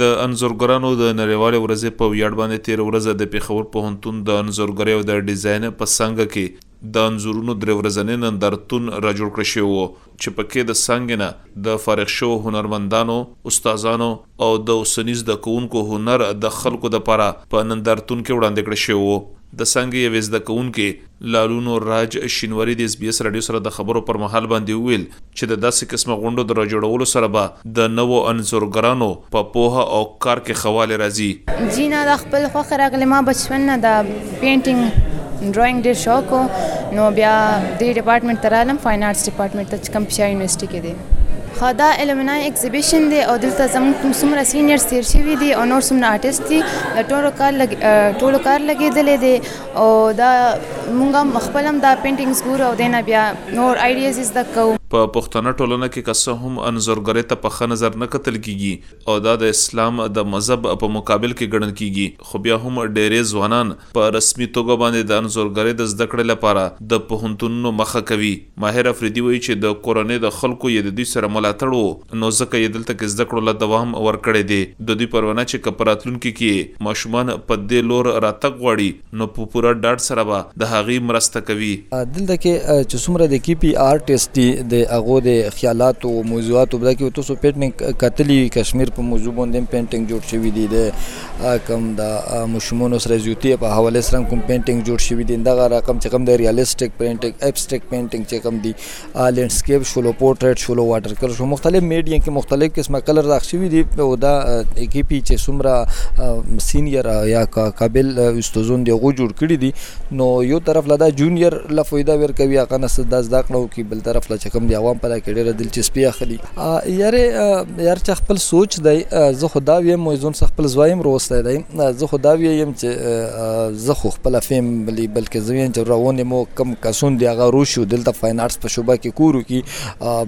د انځورګرانو د نړیوالې ورځې په ویاړ باندې تېره ورځ د پېښور پوهنتون د انځورګرۍ او د ډیزاین په څانګه کې د انځورونو درې ورځنی نندارتون راجوړ کړی شوی و چې په کې د څانګې نه د فارغ شوو هنرمندانو، استادانو او د اوسني زده کوونکو هنر د خلکو لپاره په نندارتون کې وړاندې کړی شوی و. د څانګې یوې زده کوونکې لالونو راج شینواري د اس بي اس راډیو سره د خبرو پر مهال باندې وویل چې د داسې قسمه غونډو د راجوړولو سره به د نوو انځورګرانو په پوهه او کار کې ښه والی راځي. زینه د خپل خوښې راغلې ما بچپن نه د پینټینګ ډرایینګ ډیر شوق و نو بیا دې ډیپارټمنټ ته رالم فاین آرټس ډیپارټمنټ ته چې کوم پېښور یونیورسټي کې دی. خو دا الومنای ایکزیبیشن دی او دلته زموږ کوم څومره سینیرز تیر شوي دي او نور څومره آرټسټ دي د ټولو کار لګ ټولو کار لګیدلی دی او دا مونږ خپل هم دا پینټینګز ګورو او دینه بیا نور آیډیاز از د کو په پښتنه ټولنه کې که څه هم انځورګرۍ ته په ښه نظر نه کتل کیږي او دا د اسلام د مذهب په مقابل کې ګڼل کیږي خو بیا هم ډیری ځوانان په رسمي توګه باندې د انځورګرۍ د زده کړې لپاره د پوهنتونونو مخه کوي ماهر افریدي وایي چې د کورنۍ د خلکو یې د دوی سره ملاتړ و نو ځکه یې دلته کې زده کړو له دوام ورکړی دی ددوی پر وینا چې که په راتلونکي کې یې ماشومان په دې لور راتګ غواړي نو په پوره ډاډ سره به د هغوی مرسته کوي. دلته کې چې څومره د کی پی آر ټیسټ دي د هغو د خیالاتو او موضوعاتو په دا کې به تاسو پینټنګ کتلي وي کشمیر په موضوع باندې هم پینټنګ جوړ شوي دي د کوم د ماشومانو سره زیوتي په حوالې سره هم کوم پینټنګ جوړ شوي دي دغه رقم چې کوم د ریالستیک پینټنګ ابسټریک پینټنګ چې کوم دي لینډسکیپ شولو پورټریټ شولو واټر کلر شو مختلف میډیا کې مختلف قسمه کلر راخ شوی دی او دا کې پی چې سمره سینیئر یا قابل استادون دی غو جوړ کړی دی نو یو طرف لدا جونیئر لفویدا ور کوي هغه نه صدا زده کړو کې بل طرف لا چکم دی عوام پر کې ډېر دلچسپي اخلي یاره یار چا خپل سوچ دی زه خو دا ویم وای زون سه خپل زوی هم روستی دی زه خو دا ویم چې زه خو خپل فیم بلی بلکې زه ویم چې روانې مو کم کسون دی هغه روشو دلته فاین آرټس په شوبه کې کورو کی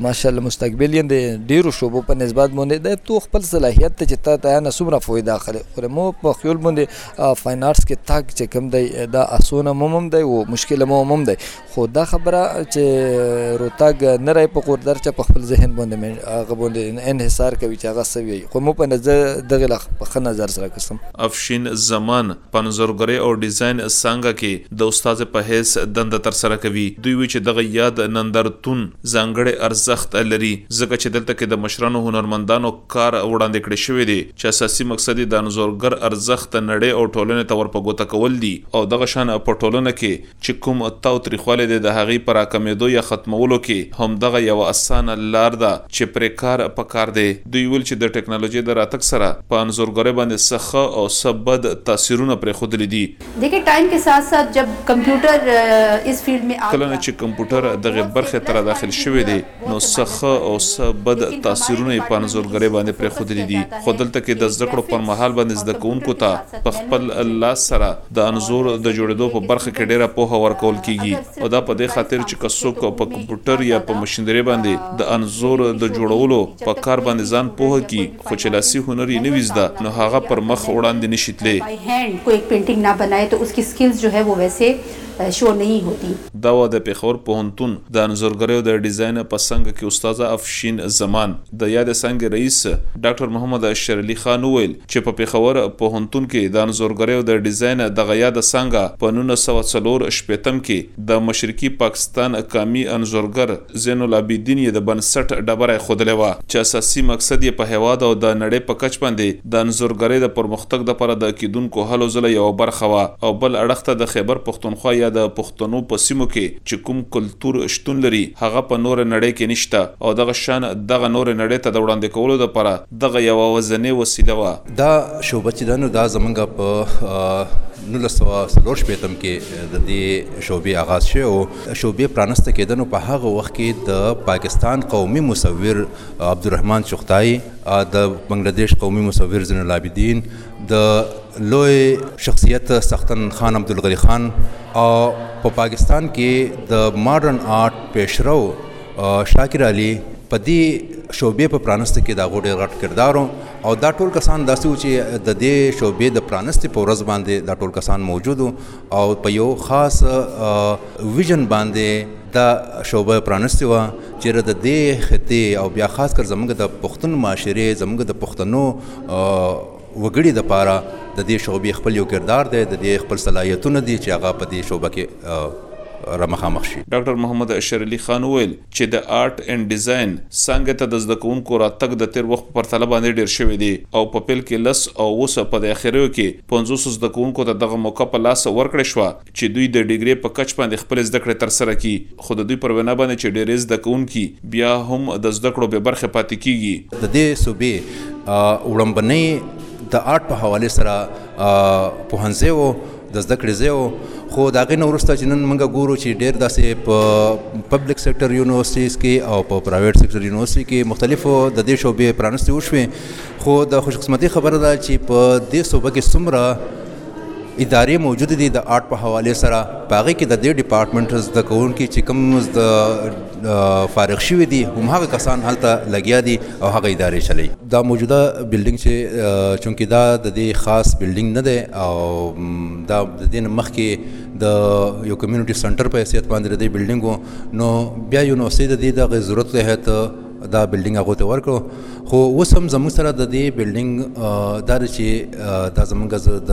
ماشاءالله مستقبل یې دی ډیرو شوبو په نسبت باندې دی تو خپل صلاحیت ته چې تا ته نه سمره فوی داخله خو مو په خیال باندې فاین آرټس کې تاک چې کم دی دا اسونه مم دی او مشکل مو مم دی خو دا خبره چې روتاګ نه راي په قوردر چې په خپل ذهن باندې هغه باندې انحصار کوي چې هغه سوي خو مو په نظر دغه لخ په خنه نظر سره کسم افشین زمان په انځورګرۍ او ډیزاین څانګه کې د استاد په حیث دنده ترسره کوي. دوی وي چې دغه یاد نندارتون ځانګړی ارزښت لري ځکه چې دلته کې د مشرانو هنرمندانو کار وړاندې کړې شوی دی چې اساسي مقصد یې د انځورګر ارزښت نړۍ او ټولنې ته ورپه ګوته کول دي او دغه شان په ټولنه کې چې کوم تاوتریخوالی دی د هغې په راکمېدو یا ختمولو کې همدغه یوه اسانه لار ده چې پرې کار په کار دی. دوی ویل چې د ټکنالوژۍ د راتګ سره په انځورګرۍ باندې څه ښه او څه بد تاثیرونه پرېښودلي دي. دیکھیے ٹائم کے ساتھ ساتھ جب کمپیوٹر اس فیلڈ میں آ گیا کله نه چې کمپوټر دغې برخې ته را داخل شوی دی نو څه ښه او څه بد تاثیرونه یې په انځورګرۍ باندې پرېښودلي دي، خو دلته کې د زده کړو پر مهال باندې زده کوونکو ته په خپل لاس سره د انځور د جوړېدو په برخه کې ډېره پوهه ورکول کېږي او دا په دې خاطر چې که څوک په کمپیوټر یا په مشینرۍ باندې د انځور د جوړولو په کار باندې ځان پوه کړي، خو چې لاسي هنر یې نه وي زده، نو هغه پر مخ وړاندې نه شي تللی. شو نهيي هوتي. دا وه د پېښور پوهنتون د انځورګریو د ډیزاین په څانګه کې استاد افشین زمان. د یادې څانګې رئیس ډاکټر محمد شیرعلي خان وویل چې په پېښور پوهنتون کې د انځورګریو د ډیزاین دغه یاده څانګه په نولس سوه څلور شپېتم کې د مشرقي پاکستان قامي انځورګر، زين العابدين يې د بنسټ ډبره ايښودلې وه چې اساسي مقصد يې په هېواد او د نړۍ په کچ باندې د انځورګرۍ د پرمختګ دپاره د کېدونکو هلو ځلو يوه برخه وه او بل اړخ ته د خېبر پښتونخوا يا د پښتنو په سيمو کې چې کوم کلتور شتون لري هغه په نوره نړۍ کې نشته او دغه شان دغه نورې نړۍ ته د وړاندې کولو دپاره دغه يوه وځنې وسيله وه. دا شعبه چې ده نو دا زمونږ په نولس سوه څلور شپېتم کې ددې شعبې آغاز شوی وو. شعبې پرانسته کېده نو په هغه وخت کې د پاکستان قومي مصور عبدالرحمن چغتای د بنگله دیش قومي مصور زین العابدین د لوی شخصیت سختن خان عبدالغری خان او په پاکستان کې د ماډرن آرټ پیشرو شاکر علي په دې شوبې په پرانست کې دا غو ډېر غټ کردار او دا ټول کسان داسې و چې د دې شوبې د پرانست په ورځ باندې دا ټول کسان موجود او په یو خاص ویژن باندې دا شعبه پرانستې وه چې د دې خطې او بیا خاص کر زمونږ د پښتون معاشرې زمونږ د پښتنو وګړي د پاره د دې شعبې خپل یو کردار دی د دې خپل صلاحیتونه دي چې هغه په دې شعبه کې را مخامخ شي ډاکټر محمد شرعلي خان وویل چې د آرټ اینډ ډیزاین څانګې ته د زده کوونکو راتګ د تېر وخت په پرتله باندې ډېر شوی دی او په پیل کې لس او اوس په د اخریو کې پنځوسو زده کوونکو ته دغه موقع په لاس ورکړې شوه چې دوی د ډیګرې په کچ باندې خپلې زده کړې ترسره کړي خو د دوی پر وینا باندې چې ډېری زده کوونکي بیا هم د زده کړو بې برخې پاتې کیږي. د دې صوبې وړومبنۍ د آرټ په حوالې سره پوهنځی و. د زده کړې ځای و خو د هغې نه وروسته چې نن موږ ګورو چې ډېر داسې په پبلک سېکټر یونیورسټیز کې او په پرایویټ سېکټر یونیورسټي کې مختلفو د دې شعبې پرانستې وشوې خو د خوشقسمتي خبره ده چې په دې صوبه کې څومره ادارې موجودې دي د آرټ په حوالې سره په هغې کې د دې ډپارټمنټ زده کوونکي چې کوم د فارغ شوي دي همهغه کسان هلته لګیا دي او هغه ادارې چلوي. دا موجوده بلډنګ چې چونکې دا د دې خاص بلډنګ نه دی او دا د دې نه مخکې د یو کمیونټي سنټر په حیثیت باندې د دې بلډنګ و نو بیا یونیورسټۍ د دې دغه ضرورت له هیته دا بلډنګ هغو ته ورکړو خو اوس هم زموږ سره د دې بلډینګ دا دی چې دا زموږ د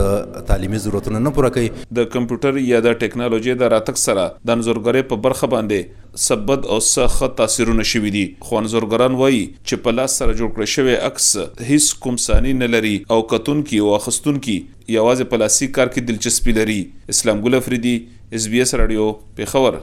تعلیمي ضرورتونه نه پوره کوي. د کمپیوټر یا د ټکنالوژۍ د راتګ سره د انځورګرۍ په برخه باندې څه بد او څه ښه تاثیرونه شوي دي، خو انځورګران وايي چې په لاس سره جوړ کړی شوی عکس هیڅ کوم ثاني نه لري او کتونکي او اخیستونکي یوازې په لاسي کار کې دلچسپي لري. اسلام ګل افریدي، ایس بي ایس راډیو، پېښور.